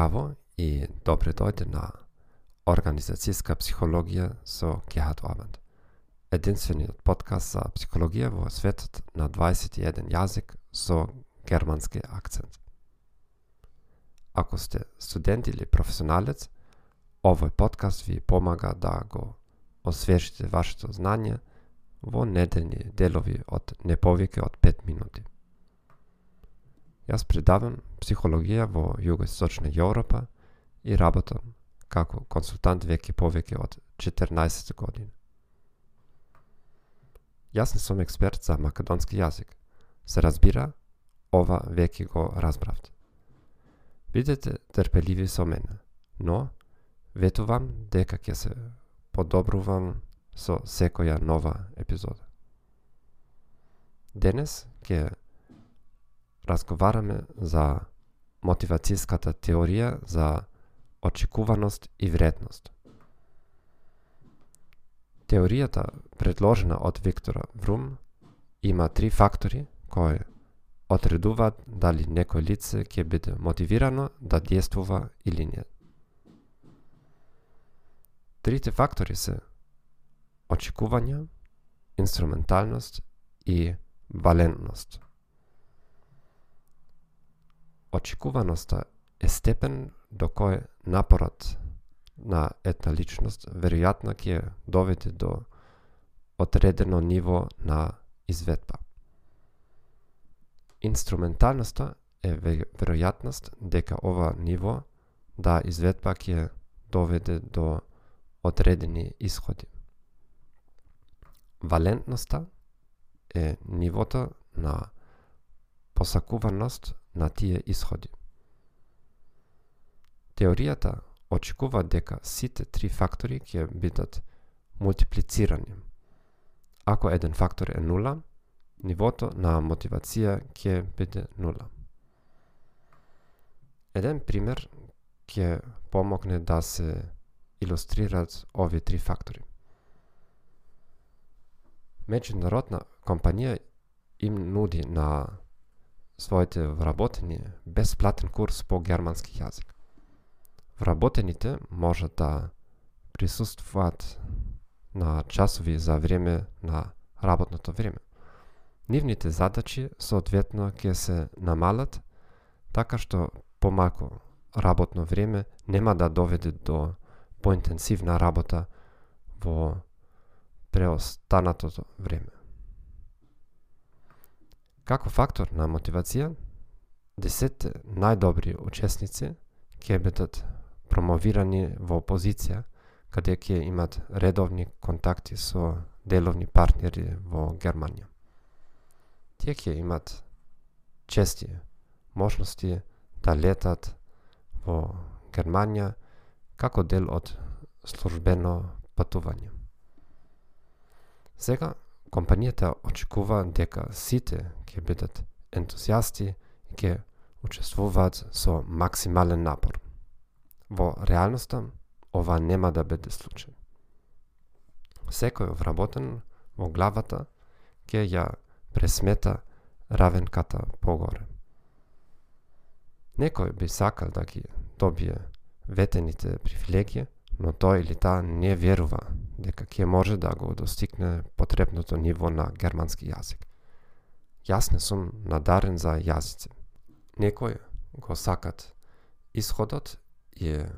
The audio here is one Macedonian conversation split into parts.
Здраво и добре дојде на Организацијска психологија со Гехат Обанд. Единствениот подкаст за психологија во светот на 21 јазик со германски акцент. Ако сте студент или професионалец, овој подкаст ви помага да го освежите вашето знање во неделни делови од не повеќе од 5 минути. Јас предавам психологија во југоисточна Европа и работам како консултант веќе повеќе од 14 години. Јас не сум експерт за македонски јазик. Се разбира, ова веќе го разбравте. Бидете терпеливи со мене, но ветувам дека ќе се подобрувам со секоја нова епизода. Денес ќе разговараме за мотивацијската теорија за очекуваност и вредност. Теоријата предложена од Виктора Врум има три фактори кои одредуваат дали некој лице ќе биде мотивирано да действува или не. Трите фактори се очекување, инструменталност и валентност. Очекуваноста е степен до кој напорот на една личност веројатно ќе доведе до одредено ниво на изведба. Инструменталноста е веројатност дека ова ниво да изведба ќе доведе до одредени исходи. Валентноста е нивото на посакуваност на тие исходи. Теоријата очекува дека сите три фактори ќе бидат мултиплицирани. Ако еден фактор е нула, нивото на мотивација ќе биде нула. Еден пример ќе помогне да се илустрираат овие три фактори. Меѓународна компанија им нуди на своите вработени бесплатен курс по германски јазик. Вработените можат да присуствуваат на часови за време на работното време. Нивните задачи соодветно ќе се намалат, така што помалку работно време нема да доведе до поинтенсивна работа во преостанатото време. Како фактор на мотивација, десетте најдобри учесници ќе бидат промовирани во позиција, каде ќе имат редовни контакти со деловни партнери во Германија. Тие ќе имат чести можности да летат во Германија како дел од службено патување. Сега компанијата очекува дека сите ќе бидат ентузијасти и ќе учествуваат со максимален напор. Во реалноста, ова нема да биде случај. Секој вработен во главата ќе ја пресмета равенката погоре. Некој би сакал да ги добие ветените привилегија, но тој или таа не верува дека ќе може да го достигне потребното ниво на германски јазик. Јас не сум надарен за јазици. Некој го сакат исходот и е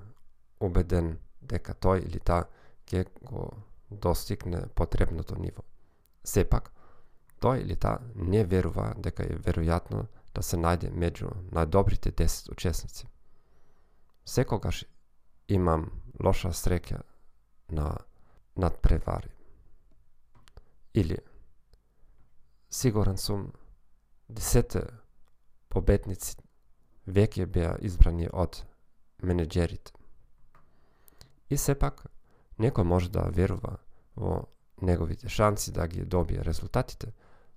убеден дека тој или таа ќе го достигне потребното ниво. Сепак, тој или таа не верува дека е веројатно да се најде меѓу најдобрите 10 учесници. Секогаш имам лоша среќа на надпревари. Или сигурен сум десете победници веќе беа избрани од менеджерите. И сепак, некој може да верува во неговите шанси да ги добие резултатите,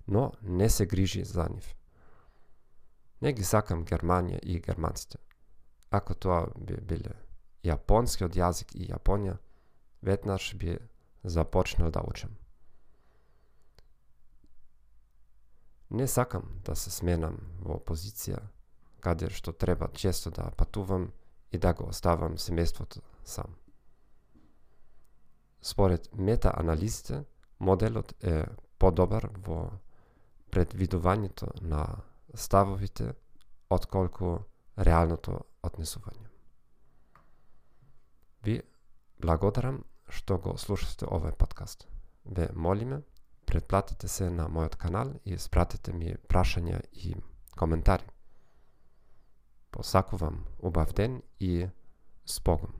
но не се грижи за нив. Не ги сакам Германија и германците. Ако тоа би биле јапонскиот јазик и Јапонија, веднаш би започнал да учам. Не сакам да се сменам во позиција каде што треба често да патувам и да го оставам семејството сам. Според метаанализите, моделот е подобар во предвидувањето на ставовите отколку реалното однесување. Ви благодарам што го слушате овој подкаст. Ве молиме, предплатете се на мојот канал и спратете ми прашања и коментари. Посакувам убав ден и спогум.